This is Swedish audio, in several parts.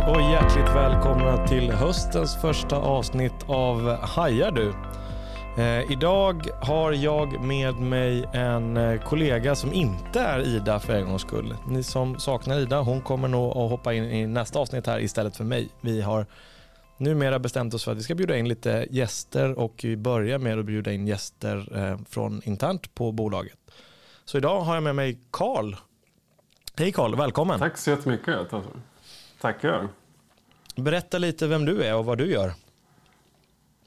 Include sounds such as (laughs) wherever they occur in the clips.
Hej och hjärtligt välkomna till höstens första avsnitt av Hajar du. Eh, idag har jag med mig en eh, kollega som inte är Ida för en gångs skull. Ni som saknar Ida, hon kommer nog att hoppa in i nästa avsnitt här istället för mig. Vi har numera bestämt oss för att vi ska bjuda in lite gäster och vi börjar med att bjuda in gäster eh, från internt på bolaget. Så idag har jag med mig Karl. Hej Karl, välkommen. Tack så jättemycket. Tackar. Berätta lite vem du är och vad du gör.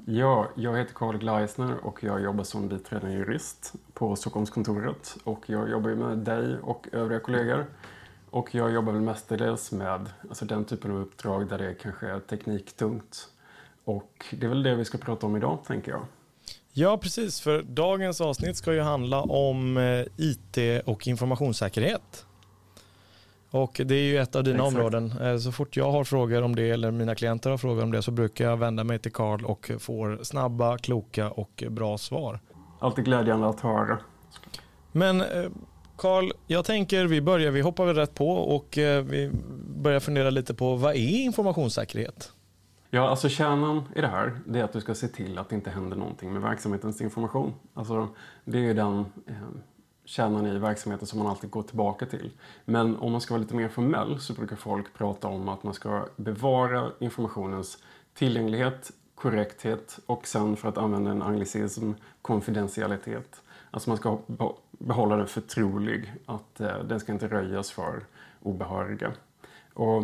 Ja, jag heter Karl Gleisner och jag jobbar som biträdande jurist på Stockholmskontoret. Och jag jobbar med dig och övriga kollegor. Och jag jobbar väl mestadels med alltså den typen av uppdrag där det kanske är tekniktungt. Och det är väl det vi ska prata om idag, tänker jag. Ja, precis. För dagens avsnitt ska ju handla om eh, IT och informationssäkerhet. Och det är ju ett av dina Exakt. områden. Eh, så fort jag har frågor om det eller mina klienter har frågor om det så brukar jag vända mig till Karl och får snabba, kloka och bra svar. Alltid glädjande att höra. Men eh, Karl, jag tänker vi börjar, vi hoppar väl rätt på och eh, vi börjar fundera lite på vad är informationssäkerhet? Ja, alltså kärnan i det här det är att du ska se till att det inte händer någonting med verksamhetens information. Alltså, det är ju den eh, kärnan i verksamheten som man alltid går tillbaka till. Men om man ska vara lite mer formell så brukar folk prata om att man ska bevara informationens tillgänglighet, korrekthet och sen för att använda en anglicism, konfidentialitet. Alltså man ska behålla den förtrolig, att eh, den ska inte röjas för obehöriga. Och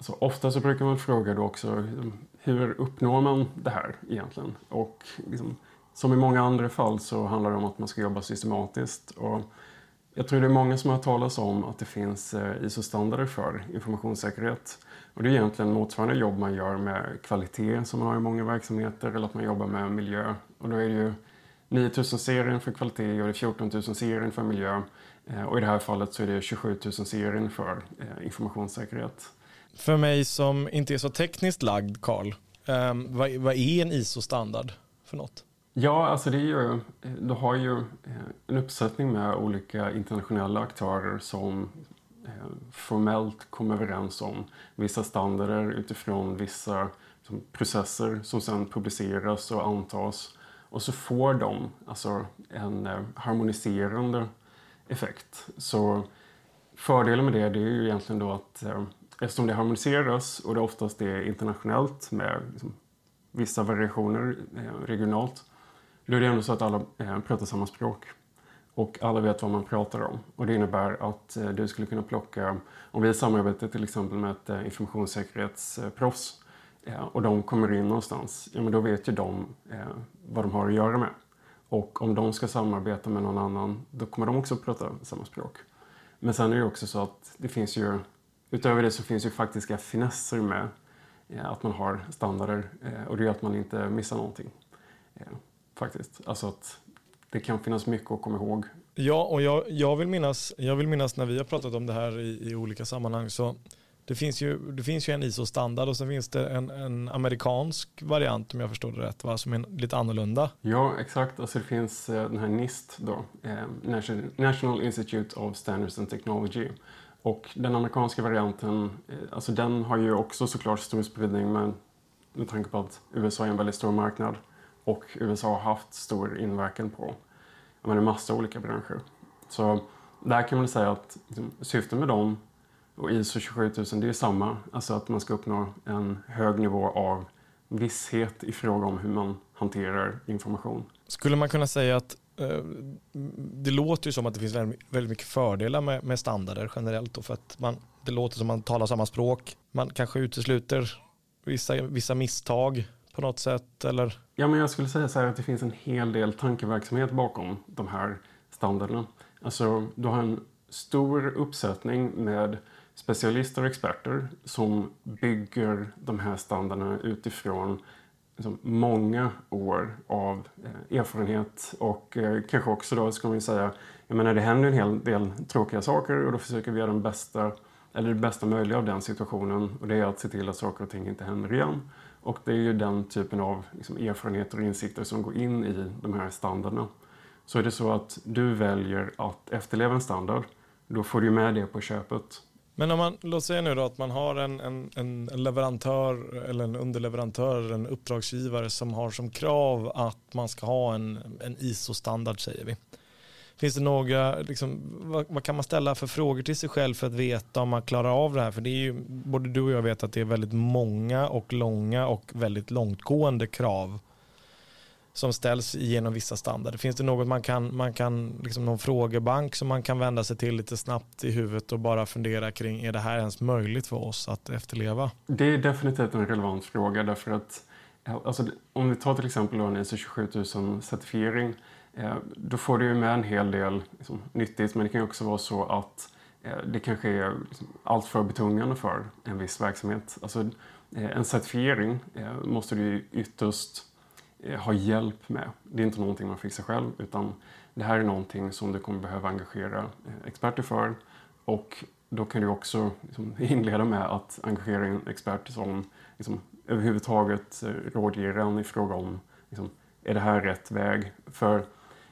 så ofta så brukar man fråga då också liksom, hur uppnår man det här egentligen? Och liksom, som i många andra fall så handlar det om att man ska jobba systematiskt. Och jag tror det är många som har talat om att det finns eh, ISO-standarder för informationssäkerhet. Och det är egentligen motsvarande jobb man gör med kvalitet som man har i många verksamheter eller att man jobbar med miljö. Och då är det ju 9000 serien för kvalitet och det 14 000-serien för miljö. Eh, och i det här fallet så är det 27 000 serien för eh, informationssäkerhet. För mig som inte är så tekniskt lagd, Karl, ehm, vad, vad är en ISO-standard för något? Ja, alltså det är ju, du har ju eh, en uppsättning med olika internationella aktörer som eh, formellt kommer överens om vissa standarder utifrån vissa processer som sedan publiceras och antas. Och så får de alltså en eh, harmoniserande effekt. Så fördelen med det, det är ju egentligen då att eftersom det harmoniseras och det oftast är internationellt med liksom, vissa variationer regionalt då är det ändå så att alla eh, pratar samma språk. Och alla vet vad man pratar om. Och det innebär att eh, du skulle kunna plocka, om vi samarbetar till exempel med ett eh, informationssäkerhetsproffs och de kommer in någonstans, ja men då vet ju de vad de har att göra med. Och om de ska samarbeta med någon annan, då kommer de också prata samma språk. Men sen är det också så att det finns ju, utöver det så finns ju faktiska finesser med att man har standarder och det gör att man inte missar någonting faktiskt. Alltså att det kan finnas mycket att komma ihåg. Ja, och jag, jag, vill, minnas, jag vill minnas när vi har pratat om det här i, i olika sammanhang så det finns ju, det finns ju en ISO-standard och sen finns det en, en amerikansk variant om jag förstår det rätt, va? som är lite annorlunda. Ja, exakt. Alltså det finns eh, den här NIST då, eh, National Institute of Standards and Technology. Och den amerikanska varianten, eh, alltså den har ju också såklart stor spridning men med tanke på att USA är en väldigt stor marknad och USA har haft stor inverkan på en massa olika branscher. Så där kan man säga att liksom, syftet med dem och ISO 27000 det är samma. Alltså att man ska uppnå en hög nivå av visshet i fråga om hur man hanterar information. Skulle man kunna säga att eh, det låter ju som att det finns väldigt, väldigt mycket fördelar med, med standarder generellt. Då, för att man, det låter som att man talar samma språk. Man kanske utesluter vissa, vissa misstag på något sätt? Eller? Ja, men jag skulle säga så här att det finns en hel del tankeverksamhet bakom de här standarderna. Alltså, du har en stor uppsättning med specialister och experter som bygger de här standarderna utifrån liksom, många år av eh, erfarenhet och eh, kanske också då ska man säga, jag menar det händer en hel del tråkiga saker och då försöker vi göra den bästa, eller det bästa möjliga av den situationen och det är att se till att saker och ting inte händer igen. Och det är ju den typen av liksom, erfarenheter och insikter som går in i de här standarderna. Så är det så att du väljer att efterleva en standard, då får du med det på köpet. Men om man, låt säga nu då att man har en, en, en leverantör eller en underleverantör, en uppdragsgivare som har som krav att man ska ha en, en ISO-standard säger vi. Finns det några, liksom, vad, vad, kan man ställa för frågor till sig själv för att veta om man klarar av det här? För det är ju, både du och jag vet att det är väldigt många och långa och väldigt långtgående krav som ställs genom vissa standarder. Finns det något man kan, man kan liksom någon frågebank som man kan vända sig till lite snabbt i huvudet och bara fundera kring, är det här ens möjligt för oss att efterleva? Det är definitivt en relevant fråga därför att alltså, om vi tar till exempel en ISO 27000 certifiering Eh, då får du ju med en hel del liksom, nyttigt men det kan ju också vara så att eh, det kanske är liksom, allt för betungande för en viss verksamhet. Alltså, eh, en certifiering eh, måste du ju ytterst eh, ha hjälp med. Det är inte någonting man fixar själv utan det här är någonting som du kommer behöva engagera experter för och då kan du också liksom, (laughs) inleda med att engagera en expert som liksom, överhuvudtaget rådger en i fråga om liksom, är det här rätt väg? För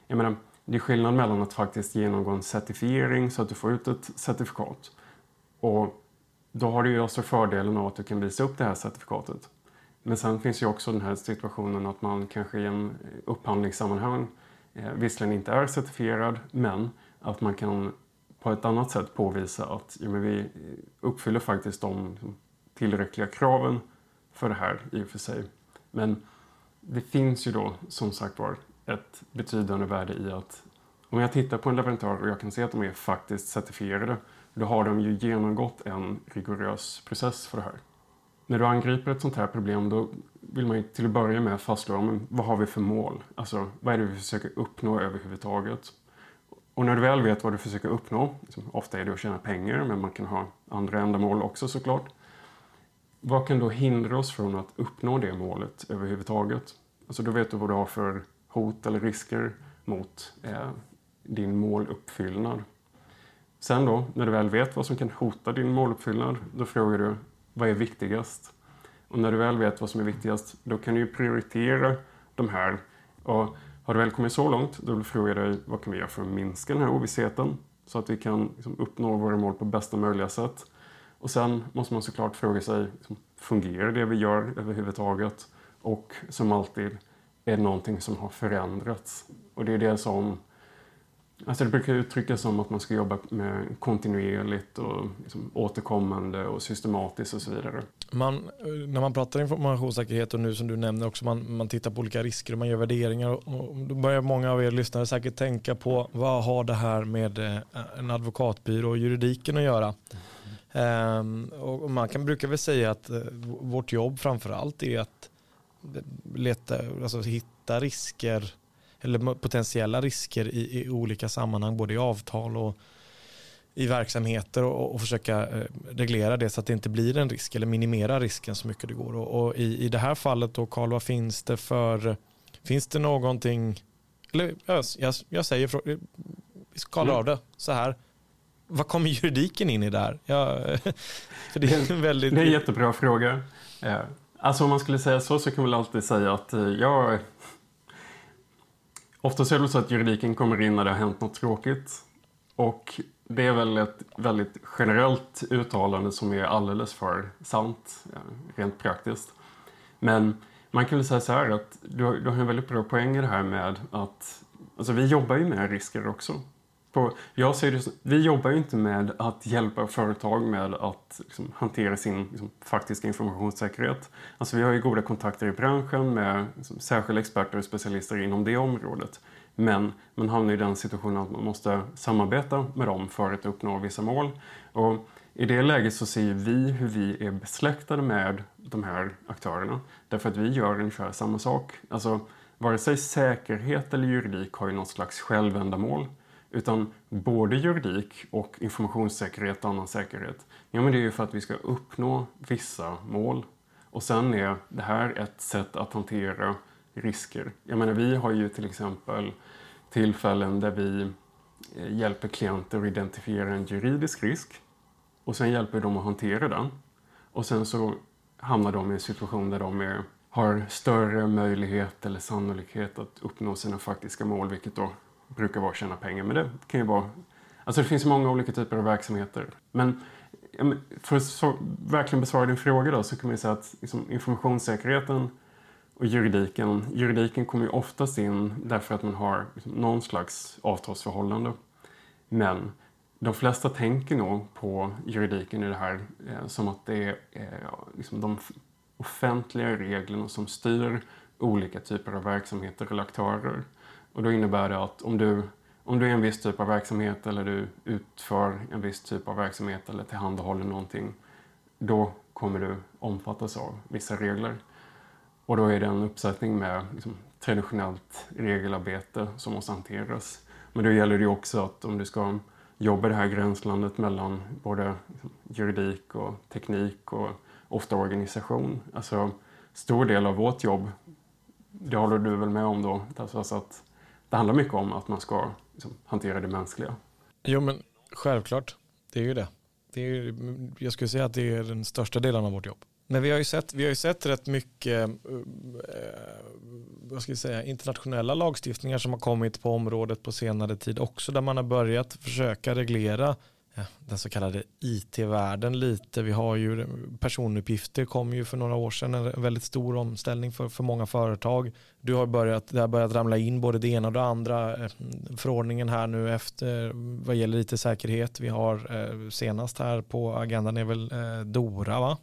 jag menar, det är skillnad mellan att faktiskt genomgå en certifiering så att du får ut ett certifikat. Och då har du ju också fördelen av att du kan visa upp det här certifikatet. Men sen finns ju också den här situationen att man kanske i en upphandlingssammanhang eh, visserligen inte är certifierad men att man kan på ett annat sätt påvisa att ja, men vi uppfyller faktiskt de tillräckliga kraven för det här i och för sig. Men det finns ju då som sagt var ett betydande värde i att om jag tittar på en leverantör och jag kan se att de är faktiskt certifierade, då har de ju genomgått en rigorös process för det här. När du angriper ett sånt här problem då vill man ju till att börja med fastslå men vad har vi för mål? Alltså vad är det vi försöker uppnå överhuvudtaget? Och när du väl vet vad du försöker uppnå, liksom, ofta är det att tjäna pengar men man kan ha andra ändamål också såklart. Vad kan då hindra oss från att uppnå det målet överhuvudtaget? Alltså då vet du vad du har för hot eller risker mot eh, din måluppfyllnad. Sen då, när du väl vet vad som kan hota din måluppfyllnad, då frågar du vad är viktigast? Och när du väl vet vad som är viktigast, då kan du ju prioritera de här. Och har du väl kommit så långt, då frågar jag dig vad kan vi göra för att minska den här ovissheten? Så att vi kan liksom, uppnå våra mål på bästa möjliga sätt. Och sen måste man såklart fråga sig, liksom, fungerar det vi gör överhuvudtaget? Och som alltid, är någonting som har förändrats. Och det är det som... Alltså det brukar uttryckas som att man ska jobba med kontinuerligt och liksom återkommande och systematiskt och så vidare. Man, när man pratar informationssäkerhet och nu som du nämner också, man, man tittar på olika risker och man gör värderingar och då börjar många av er lyssnare säkert tänka på vad har det här med eh, en advokatbyrå och juridiken att göra? Mm. Um, och man kan brukar väl säga att uh, vårt jobb framför allt är att leta, alltså hitta risker eller potentiella risker i, i, olika sammanhang, både i avtal och i verksamheter och, och försöka eh, reglera det så att det inte blir en risk eller minimera risken så mycket det går. Och, och i, i det här fallet då Carl, vad finns det för, finns det någonting, eller jag, jag säger, vi skalar mm. av det så här, vad kommer juridiken in i det här? Ja, (laughs) för det, är en väldigt... det är en jättebra fråga. Alltså om man skulle säga så så kan man väl alltid säga att eh, jag... Oftast är det så att juridiken kommer in när det har hänt något tråkigt. Och det är väl ett väldigt generellt uttalande som är alldeles för sant, eh, rent praktiskt. Men man kan väl säga så här att du du har en väldigt bra poäng i det här med att alltså vi jobbar ju med risker också. På, jag ser det, vi jobbar ju inte med att hjälpa företag med att liksom, hantera sin liksom, faktiska informationssäkerhet. Alltså, vi har ju goda kontakter i branschen med liksom, särskilda experter och specialister inom det området. Men man hamnar i den situationen att man måste samarbeta med dem för att uppnå vissa mål. Och I det läget så ser vi hur vi är besläktade med de här aktörerna. Därför att vi gör ungefär samma sak. Alltså, vare sig säkerhet eller juridik har ju något slags självändamål. Utan både juridik och informationssäkerhet och annan säkerhet. Ja, men det är ju för att vi ska uppnå vissa mål. Och sen är det här ett sätt att hantera risker. Jag menar, vi har ju till exempel tillfällen där vi eh, hjälper klienter att identifiera en juridisk risk och sen hjälper dem att hantera den. Och sen så hamnar de i en situation där de är, har större möjlighet eller sannolikhet att uppnå sina faktiska mål, vilket då brukar vara att tjäna pengar. Men det kan ju vara... Alltså det finns många olika typer av verksamheter. Men för att så, verkligen besvara din fråga då, så kan man säga att liksom, informationssäkerheten och juridiken, juridiken kommer ju oftast in därför att man har liksom, någon slags avtalsförhållande. Men de flesta tänker nog på juridiken i det här eh, som att det är eh, liksom de offentliga reglerna som styr olika typer av verksamheter eller aktörer. Och då innebär det att om du, om du är en viss typ av verksamhet eller du utför en viss typ av verksamhet eller tillhandahåller någonting, då kommer du omfattas av vissa regler. Och då är det en uppsättning med liksom, traditionellt regelarbete som måste hanteras. Men då gäller det också att om du ska jobba i det här gränslandet mellan både liksom, juridik och teknik och ofta organisation. Alltså, stor del av vårt jobb, det håller du väl med om då, alltså att det handlar mycket om att man ska liksom, hantera det mänskliga. Jo, men självklart. Det är ju det. det är jag skulle säga att det är den största delen av vårt jobb. Men vi har ju sett, vi har ju sett rätt mycket eh, vad ska jag säga, internationella lagstiftningar som har kommit på området på senare tid också där man har börjat försöka reglera den så kallade IT-världen lite. Vi har ju personuppgifter kom ju för några år sedan en väldigt stor omställning för, för många företag. Du har börjat, det har börjat ramla in både det ena och det andra. Eh, förordningen här nu efter vad gäller IT-säkerhet. Vi har eh, senast här på agendan är väl eh, DORA va?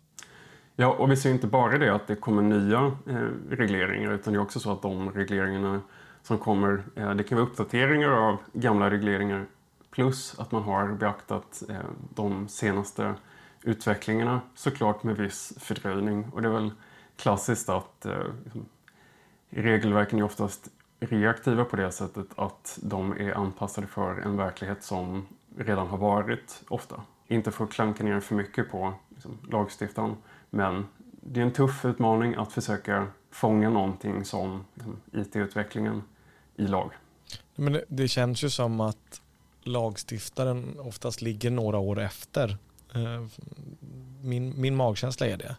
Ja, och vi ser inte bara det att det kommer nya eh, regleringar utan det är också så att de regleringarna som kommer, eh, det kan vara uppdateringar av gamla regleringar Plus att man har beaktat eh, de senaste utvecklingarna såklart med viss fördröjning. Och det är väl klassiskt att eh, liksom, regelverken är oftast reaktiva på det sättet att de är anpassade för en verklighet som redan har varit ofta. Inte för att klanka ner för mycket på liksom, lagstiftaren men det är en tuff utmaning att försöka fånga någonting som liksom, IT-utvecklingen i lag. Men det, det känns ju som att lagstiftaren oftast ligger några år efter. Eh, min, min magkänsla är det.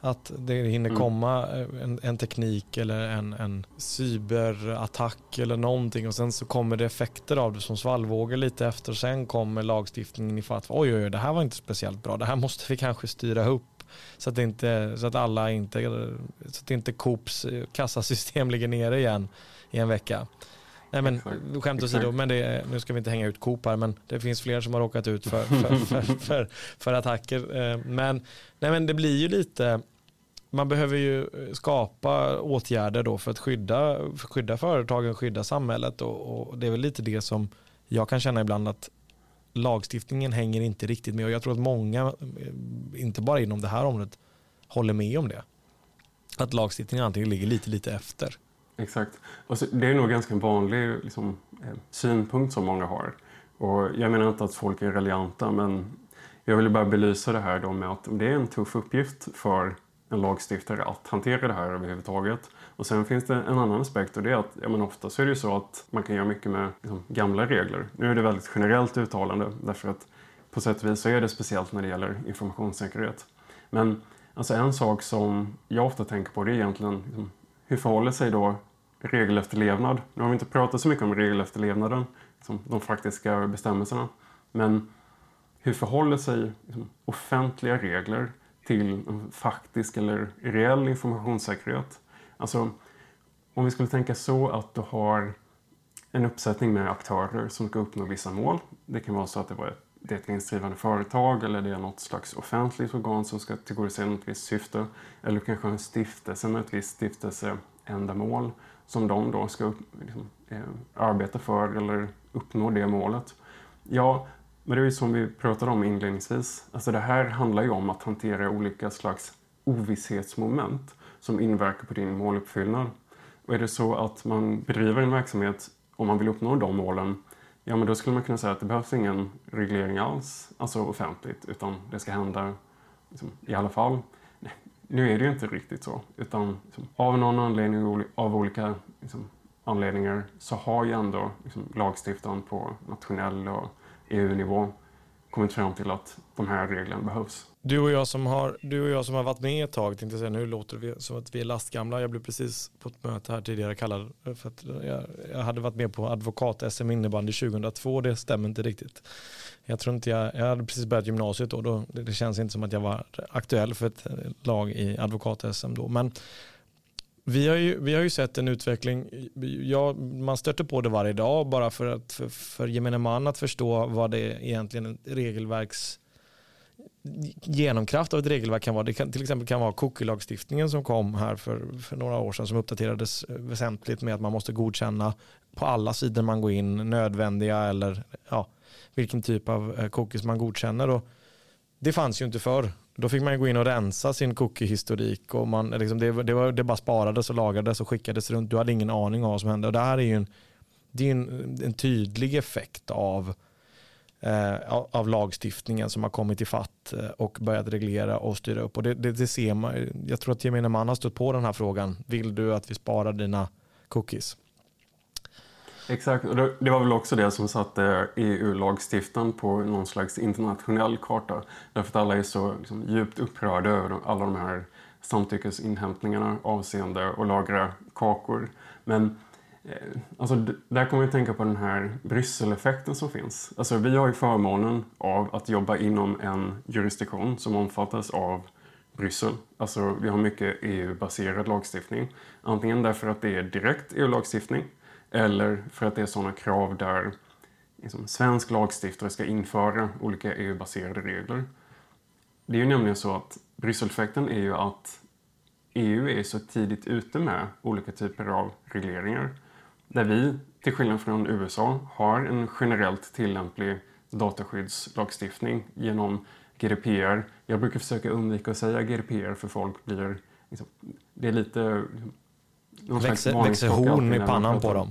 Att det hinner mm. komma en, en teknik eller en, en cyberattack eller någonting och sen så kommer det effekter av det som svallvågor lite efter. Sen kommer lagstiftningen i fatt. Oj, oj, oj, det här var inte speciellt bra. Det här måste vi kanske styra upp så att, inte, så att alla inte, så att inte Coops kassasystem ligger nere igen i en vecka. Nej men skämt åsido, men det, nu ska vi inte hänga ut Coop här, men det finns fler som har råkat ut (laughs) för, för, för, för, för attacker. Eh, men, nej, men det blir ju lite, man behöver ju skapa åtgärder då för att skydda, skydda företagen, skydda samhället och, och det är väl lite det som jag kan känna ibland att lagstiftningen hänger inte riktigt med och jag tror att många, eh, inte bara inom det här området, håller med om det. Att lagstiftningen antingen ligger lite, lite efter. Exakt. Och så, det är nog ganska vanlig liksom, eh, synpunkt som många har. Och jag menar inte att folk är relianta men jag vill bara belysa det här då med att det är en tuff uppgift för en lagstiftare att hantera det här överhuvudtaget. Och sen finns det en annan aspekt och det är att ja, men ofta så är det ju så att man kan göra mycket med liksom, gamla regler. Nu är det väldigt generellt uttalande därför att på sätt och vis så är det speciellt när det gäller informationssäkerhet. Men alltså en sak som jag ofta tänker på det är egentligen liksom, hur förhåller sig då regelefterlevnad. Nu har vi inte pratat så mycket om regelefterlevnaden, som de faktiska bestämmelserna. Men hur förhåller sig liksom, offentliga regler till faktisk eller reell informationssäkerhet? Alltså, om vi skulle tänka så att du har en uppsättning med aktörer som ska uppnå vissa mål. Det kan vara så att det, var det är ett vinstdrivande företag eller det är något slags offentligt organ som ska tillgodose något visst syfte. Eller kanske en stiftelse med ett visst stiftelseändamål som de då ska liksom, eh, arbeta för eller uppnå det målet. Ja, men det är ju som vi pratade om inledningsvis. Alltså det här handlar ju om att hantera olika slags ovisshetsmoment som inverkar på din måluppfyllnad. Och är det så att man bedriver en verksamhet om man vill uppnå de målen, ja men då skulle man kunna säga att det behövs ingen reglering alls, alltså offentligt, utan det ska hända liksom, i alla fall. Nu är det ju inte riktigt så. Utan liksom, av någon anledning, av olika liksom, anledningar, så har ju ändå liksom, lagstiftaren på nationell och EU-nivå kommit fram till att de här reglerna behövs. Du och jag som har, du och jag som har varit med ett tag, tänkte säga, nu låter det som att vi är lastgamla. Jag blev precis på ett möte här tidigare kallad för att jag, jag hade varit med på advokat-SM innebandy 2002. Det stämmer inte riktigt. Jag tror inte jag, jag hade precis börjat gymnasiet då. då det känns inte som att jag var aktuell för ett lag i advokat-SM då. Men vi har, ju, vi har ju sett en utveckling, ja, man stöter på det varje dag bara för, att, för, för gemene man att förstå vad det egentligen regelverks genomkraft av ett regelverk kan vara. Det kan, till exempel kan vara cookie-lagstiftningen som kom här för, för några år sedan som uppdaterades eh, väsentligt med att man måste godkänna på alla sidor man går in nödvändiga eller ja, vilken typ av eh, cookies man godkänner. Och det fanns ju inte förr. Då fick man gå in och rensa sin cookie-historik och man, eh, liksom, det, det, var, det bara sparades och lagades och skickades runt. Du hade ingen aning om vad som hände. Och det här är ju en, det är en, en tydlig effekt av eh, Eh, av lagstiftningen som har kommit i fatt eh, och börjat reglera och styra upp. Och det, det, det ser man, jag tror att gemene man har stött på den här frågan. Vill du att vi sparar dina cookies? Exakt, och det var väl också det som satte EU-lagstiftaren på någon slags internationell karta. Därför att alla är så liksom, djupt upprörda över alla de här samtyckesinhämtningarna avseende att lagra kakor. Men Eh, alltså, där kommer jag tänka på den här Brysseleffekten som finns. Alltså, vi har ju förmånen av att jobba inom en jurisdiktion som omfattas av Bryssel. Alltså, vi har mycket EU-baserad lagstiftning. Antingen därför att det är direkt EU-lagstiftning eller för att det är sådana krav där liksom, svensk lagstiftare ska införa olika EU-baserade regler. Det är ju nämligen så att Brysseleffekten är ju att EU är så tidigt ute med olika typer av regleringar där vi, till skillnad från USA, har en generellt tillämplig dataskyddslagstiftning genom GDPR. Jag brukar försöka undvika att säga GDPR för folk blir... Liksom, det är lite... Växer, växer horn i pannan på dem?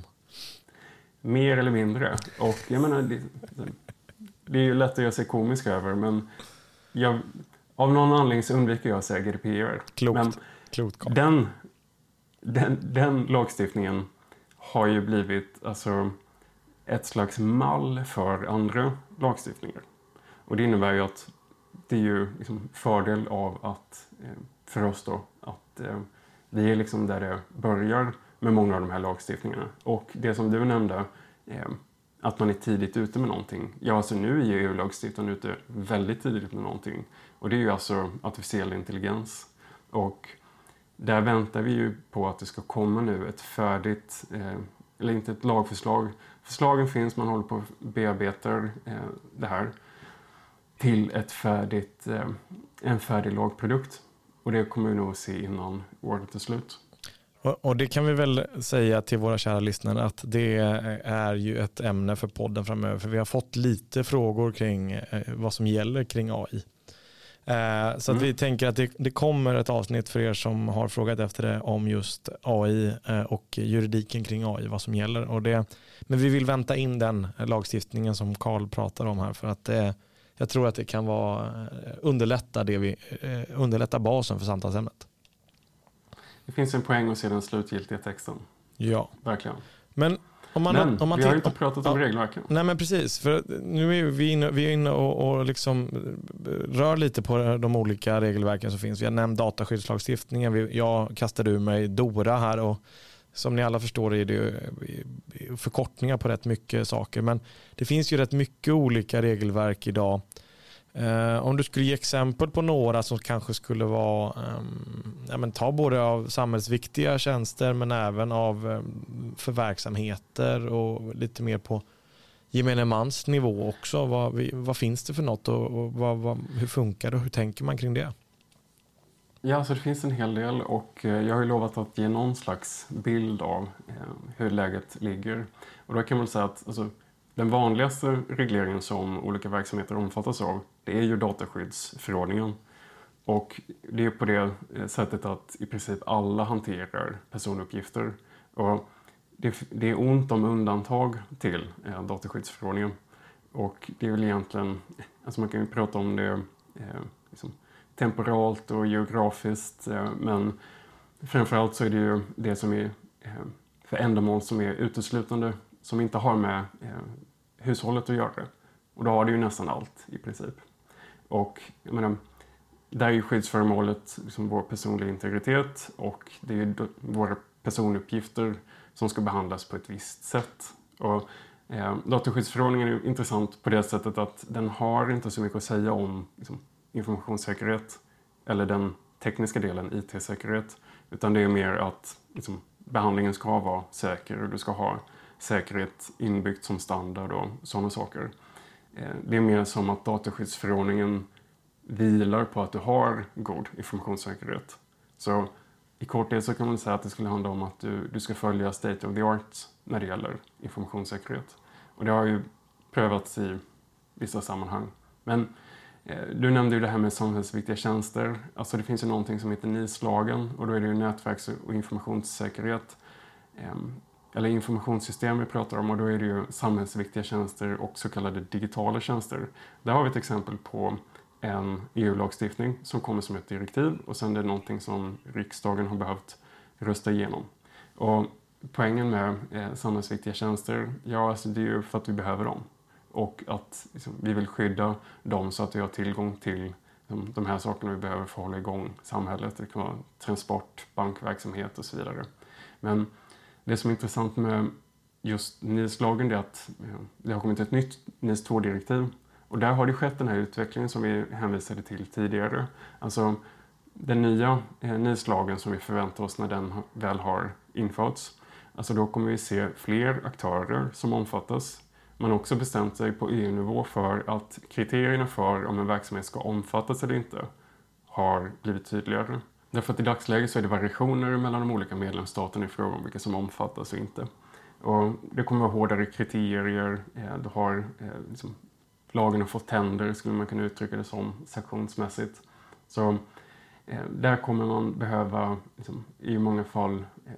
Mer eller mindre. Och jag menar, det, det är ju lätt att göra sig komisk över, men jag, av någon anledning så undviker jag att säga GDPR. Klokt. Men Klokt den, den, den lagstiftningen har ju blivit alltså, ett slags mall för andra lagstiftningar. Och det innebär ju att det är ju liksom fördel av att, eh, för oss då, att eh, vi är liksom där det börjar med många av de här lagstiftningarna. Och det som du nämnde, eh, att man är tidigt ute med någonting. Ja, alltså nu är ju EU-lagstiftaren ute väldigt tidigt med någonting. Och det är ju alltså artificiell intelligens. Och där väntar vi ju på att det ska komma nu ett färdigt, eh, eller inte ett lagförslag. Förslagen finns, man håller på att bearbetar eh, det här till ett färdigt, eh, en färdig lagprodukt. Och det kommer vi nog att se innan året är slut. Och det kan vi väl säga till våra kära lyssnare att det är ju ett ämne för podden framöver. För vi har fått lite frågor kring eh, vad som gäller kring AI. Eh, så mm. vi tänker att det, det, kommer ett avsnitt för er som har frågat efter det om just AI eh, och juridiken kring AI, vad som gäller. Och det, men vi vill vänta in den lagstiftningen som Karl pratar om här för att det, jag tror att det kan vara, eh, underlätta, det vi, underlätta basen för samtalsämnet. Det finns en poäng att se den slutgiltiga texten. Ja. Verkligen. Men man, men om man vi har inte pratat om ja, regelverken. Nej men precis, för nu är vi inne, vi är inne och, och liksom rör lite på de olika regelverken som finns. Vi har nämnt dataskyddslagstiftningen, jag kastade ur mig DORA här och som ni alla förstår är det förkortningar på rätt mycket saker. Men det finns ju rätt mycket olika regelverk idag Eh, om du skulle ge exempel på några som kanske skulle vara, ehm, ja, men ta både av samhällsviktiga tjänster men även av ehm, för verksamheter och lite mer på gemene mans nivå också. Vad, vad finns det för något och, och vad, vad, hur funkar det och hur tänker man kring det? Ja, alltså det finns en hel del och eh, jag har ju lovat att ge någon slags bild av ehm, hur läget ligger. Och då kan man säga att alltså, den vanligaste regleringen som olika verksamheter omfattas av det är ju dataskyddsförordningen. Och det är på det eh, sättet att i princip alla hanterar personuppgifter. Och det, det är ont om undantag till eh, dataskyddsförordningen. Och det är väl egentligen, eh, alltså man kan ju prata om det eh, liksom, temporalt och geografiskt eh, men framförallt så är det ju det som är eh, för ändamål som är uteslutande, som inte har med eh, hushållet att göra. Och då har du ju nästan allt i princip. Och jag menar, där är ju skyddsföremålet liksom vår personliga integritet och det är ju våra personuppgifter som ska behandlas på ett visst sätt. Och, eh, dataskyddsförordningen är intressant på det sättet att den har inte så mycket att säga om liksom, informationssäkerhet eller den tekniska delen, IT-säkerhet, utan det är mer att liksom, behandlingen ska vara säker och du ska ha säkerhet inbyggt som standard och sådana saker. Eh, det är mer som att dataskyddsförordningen vilar på att du har god informationssäkerhet. Så i korthet så kan man säga att det skulle handla om att du, du ska följa state of the art när det gäller informationssäkerhet. Och det har ju prövats i vissa sammanhang. Men eh, du nämnde ju det här med samhällsviktiga tjänster. Alltså det finns ju någonting som heter NIS-lagen och då är det ju nätverks och informationssäkerhet. Eh, eller informationssystem vi pratar om och då är det ju samhällsviktiga tjänster och så kallade digitala tjänster. Där har vi ett exempel på en EU-lagstiftning som kommer som ett direktiv och sen är det någonting som riksdagen har behövt rösta igenom. Och poängen med eh, samhällsviktiga tjänster, ja alltså det är ju för att vi behöver dem. Och att liksom, vi vill skydda dem så att vi har tillgång till de, de här sakerna vi behöver för att hålla igång samhället. Det kan vara transport, bankverksamhet och så vidare. Men det som är intressant med just NIS-lagen är att eh, det har kommit ett nytt NIS 2-direktiv och där har det skett den här utvecklingen som vi hänvisade till tidigare. Alltså den nya eh, NIS-lagen som vi förväntar oss när den väl har införts. Alltså då kommer vi se fler aktörer som omfattas. Man har också bestämt sig på EU-nivå för att kriterierna för om en verksamhet ska omfattas eller inte har blivit tydligare. Därför att i dagsläget så är det variationer mellan de olika medlemsstaterna i fråga om vilka som omfattas och inte. Och det kommer att vara hårdare kriterier, eh, du har eh, liksom lagen har fått tänder, skulle man kunna uttrycka det som, sanktionsmässigt. Så eh, där kommer man behöva liksom, i många fall eh,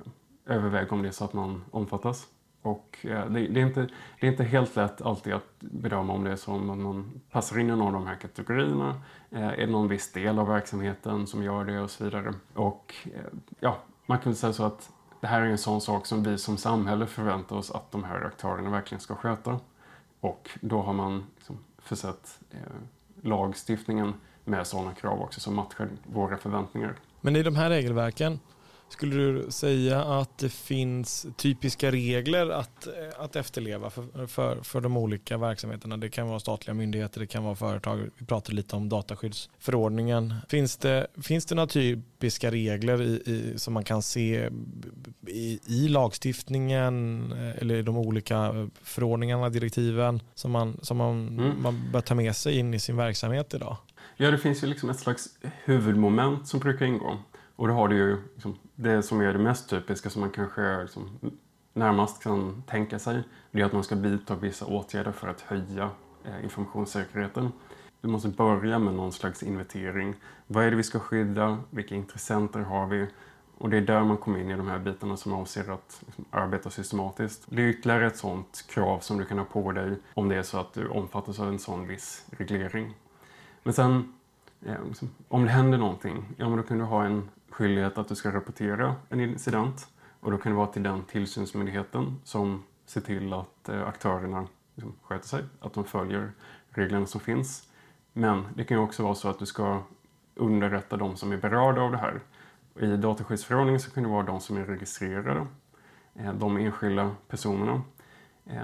överväga om det är så att man omfattas. Och eh, det, det, är inte, det är inte helt lätt alltid att bedöma om det är så att man passar in i någon av de här kategorierna. Eh, är det någon viss del av verksamheten som gör det och så vidare. Och eh, ja, man kan säga så att det här är en sån sak som vi som samhälle förväntar oss att de här aktörerna verkligen ska sköta. Och då har man liksom försett eh, lagstiftningen med sådana krav också som matchar våra förväntningar. Men i de här regelverken, skulle du säga att det finns typiska regler att, eh, att efterleva för, för, för de olika verksamheterna? Det kan vara statliga myndigheter, det kan vara företag. Vi pratade lite om dataskyddsförordningen. Finns det, finns det några typiska regler i, i, som man kan se i, i lagstiftningen eh, eller i de olika förordningarna, direktiven som man, som man, mm. man bör ta med sig in i sin verksamhet idag? Ja, det finns ju liksom ett slags huvudmoment som brukar ingå. Och då har du ju liksom det som är det mest typiska som man kanske liksom närmast kan tänka sig. Det är att man ska vidta vissa åtgärder för att höja eh, informationssäkerheten. Du måste börja med någon slags inventering. Vad är det vi ska skydda? Vilka intressenter har vi? Och det är där man kommer in i de här bitarna som avser att liksom, arbeta systematiskt. Det är ytterligare ett sådant krav som du kan ha på dig om det är så att du omfattas av en sån viss reglering. Men sen, eh, liksom, om det händer någonting, ja men då kan du ha en skyldighet att du ska rapportera en incident. Och då kan det vara till den tillsynsmyndigheten som ser till att eh, aktörerna liksom sköter sig, att de följer reglerna som finns. Men det kan ju också vara så att du ska underrätta de som är berörda av det här. I dataskyddsförordningen så kan det vara de som är registrerade, eh, de enskilda personerna. Eh,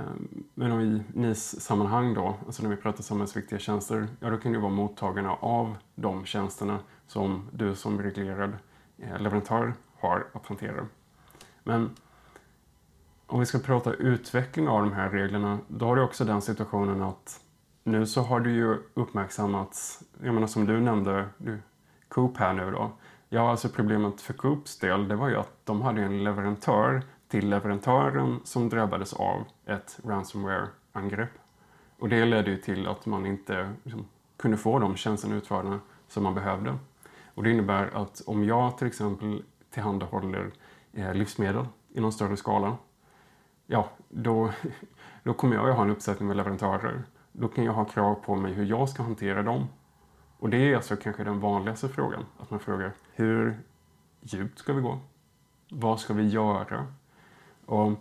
men men i NIS-sammanhang då, alltså när vi pratar samhällsviktiga tjänster, ja då kan det vara mottagarna av de tjänsterna som du som reglerad Eh, leverantör har att hantera. Men om vi ska prata utveckling av de här reglerna, då har du också den situationen att nu så har det ju uppmärksammats, jag menar som du nämnde, du, Coop här nu då. Ja, alltså problemet för Coops del, det var ju att de hade en leverantör till leverantören som drabbades av ett ransomware-angrepp. Och det ledde ju till att man inte liksom, kunde få de tjänsterna utförda som man behövde. Och det innebär att om jag till exempel tillhandahåller eh, livsmedel i någon större skala, ja, då, (laughs) då kommer jag att ha en uppsättning med leverantörer. Då kan jag ha krav på mig hur jag ska hantera dem. Och det är alltså kanske den vanligaste frågan. Att man frågar hur djupt ska vi gå? Vad ska vi göra? Och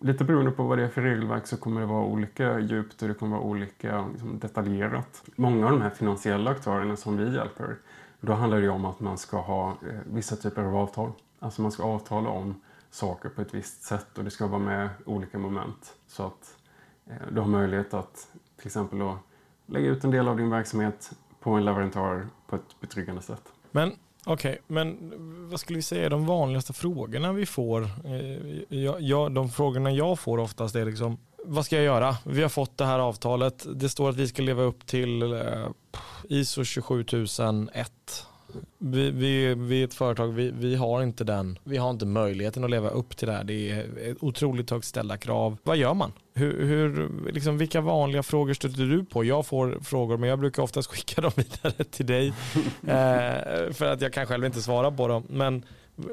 lite beroende på vad det är för regelverk så kommer det vara olika djupt och det kommer vara olika liksom, detaljerat. Många av de här finansiella aktörerna som vi hjälper, då handlar det om att man ska ha eh, vissa typer av avtal. Alltså man ska avtala om saker på ett visst sätt och det ska vara med olika moment. Så att eh, du har möjlighet att till exempel då lägga ut en del av din verksamhet på en leverantör på ett betryggande sätt. Men okej, okay, men vad skulle vi säga är de vanligaste frågorna vi får? Eh, jag, jag, de frågorna jag får oftast är liksom vad ska jag göra? Vi har fått det här avtalet. Det står att vi ska leva upp till eh, ISO 27001 vi, vi, vi är ett företag, vi, vi har inte den, vi har inte möjligheten att leva upp till det här. Det är otroligt högt ställda krav. Vad gör man? Hur, hur, liksom, vilka vanliga frågor stöter du på? Jag får frågor men jag brukar oftast (laughs) skicka dem vidare till dig. (laughs) eh, för att jag kan själv inte svara på dem. Men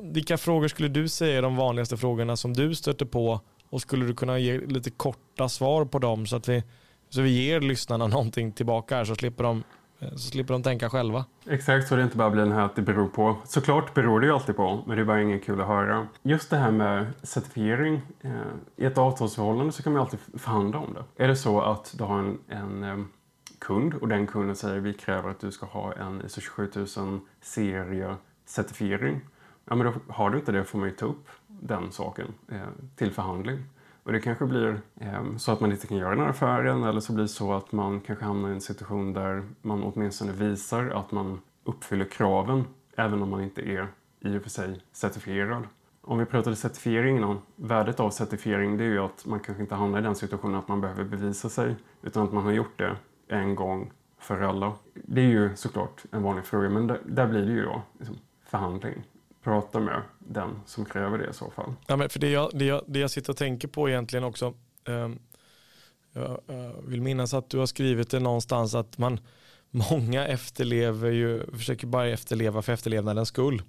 vilka frågor skulle du säga är de vanligaste frågorna som du stöter på? Och skulle du kunna ge lite korta svar på dem så att vi, så vi ger lyssnarna (laughs) någonting tillbaka här så slipper de eh, så slipper de tänka själva. Exakt, så det inte bara blir den här att det beror på. Såklart beror det ju alltid på, men det är bara inget kul att höra. Just det här med certifiering. Eh, I ett avtalsförhållande så kan man alltid förhandla om det. Är det så att du har en, en eh, kund och den kunden säger vi kräver att du ska ha en ISO 27000 serie certifiering. Ja, men då har du inte det får man ju ta upp den saken eh, till förhandling. Och det kanske blir eh, så att man inte kan göra den här affären eller så blir det så att man kanske hamnar i en situation där man åtminstone visar att man uppfyller kraven även om man inte är i och för sig certifierad. Om vi pratade certifiering innan, värdet av certifiering det är ju att man kanske inte hamnar i den situationen att man behöver bevisa sig utan att man har gjort det en gång för alla. Det är ju såklart en vanlig fråga men där, där blir det ju då liksom, förhandling prata med den som kräver det i så fall. Ja, men för det, jag, det, jag, det jag sitter och tänker på egentligen också, um, jag, jag vill minnas att du har skrivit det någonstans att man, många efterlever ju, försöker bara efterleva för efterlevnadens skull.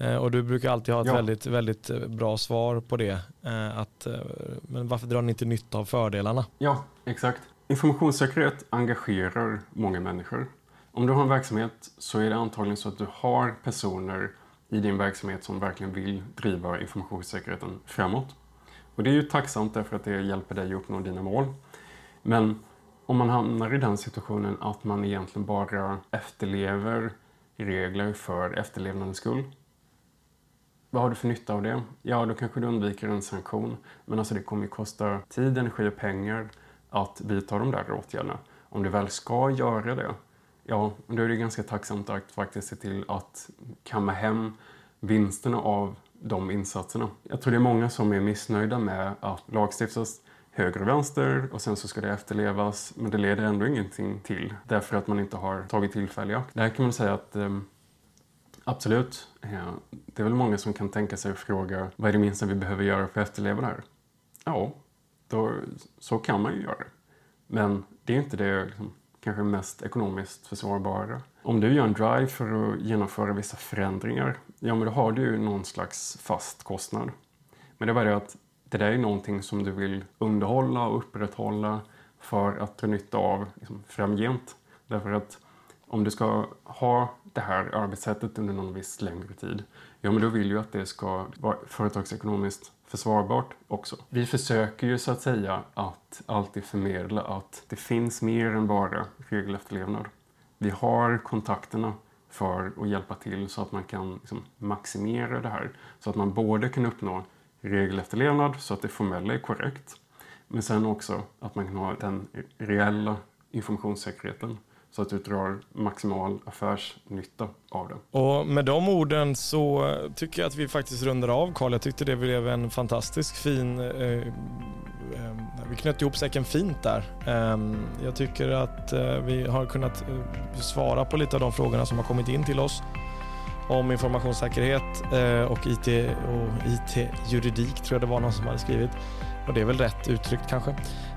Uh, och du brukar alltid ha ett ja. väldigt, väldigt eh, bra svar på det. Uh, att, uh, men varför drar ni inte nytta av fördelarna? Ja, exakt. Informationssäkerhet engagerar många människor. Om du har en verksamhet så är det antagligen så att du har personer i din verksamhet som verkligen vill driva informationssäkerheten framåt. Och det är ju tacksamt därför att det hjälper dig att uppnå dina mål. Men om man hamnar i den situationen att man egentligen bara efterlever regler för efterlevnadens skull. Vad har du för nytta av det? Ja, då kanske du undviker en sanktion. Men alltså det kommer ju kosta tid, energi och pengar att vidta de där åtgärderna. Om du väl ska göra det, ja, då är det ganska tacksamt att faktiskt se till att kamma hem vinsterna av de insatserna. Jag tror det är många som är missnöjda med att lagstiftas höger och vänster och sen så ska det efterlevas men det leder ändå ingenting till därför att man inte har tagit tillfälliga. akt. Där kan man säga att eh, absolut, eh, det är väl många som kan tänka sig att fråga vad är det minsta vi behöver göra för att efterleva det här? Ja, då, så kan man ju göra. Men det är inte det liksom, kanske mest ekonomiskt försvarbara. Om du gör en drive för att genomföra vissa förändringar, ja men då har du ju någon slags fast kostnad. Men det är bara det att det där är någonting som du vill underhålla och upprätthålla för att dra nytta av liksom, framgent. Därför att om du ska ha det här arbetssättet under någon viss längre tid, ja men då vill ju att det ska vara företagsekonomiskt försvarbart också. Vi försöker ju så att säga att alltid förmedla att det finns mer än bara regelefterlevnad. Vi har kontakterna för att hjälpa till så att man kan liksom maximera det här. Så att man både kan uppnå regelefterlevnad så att det formella är korrekt men sen också att man kan ha den reella informationssäkerheten så att du drar maximal affärsnytta av det. Och med de orden så tycker jag att vi faktiskt rundar av Karl. Jag tyckte det blev en fantastisk fin eh, eh, vi knöt ihop säcken fint där. Eh, jag tycker att eh, vi har kunnat eh, svara på lite av de frågorna som har kommit in till oss om informationssäkerhet eh, och IT och IT-juridik tror jag det var någon som hade skrivit. Och det är väl rätt uttryckt kanske.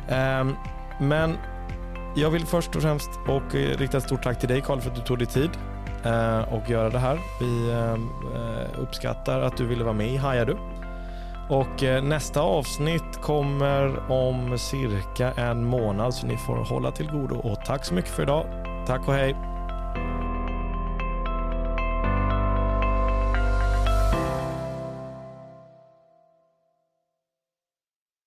Ehm, men jag vill först och främst och eh, rikta ett stort tack till dig Karl för att du tog dig tid eh, och göra det här. Vi eh, uppskattar att du ville vara med i Hajar du. Och nästa avsnitt kommer om cirka en månad så ni får hålla till godo och tack så mycket för idag. Tack och hej!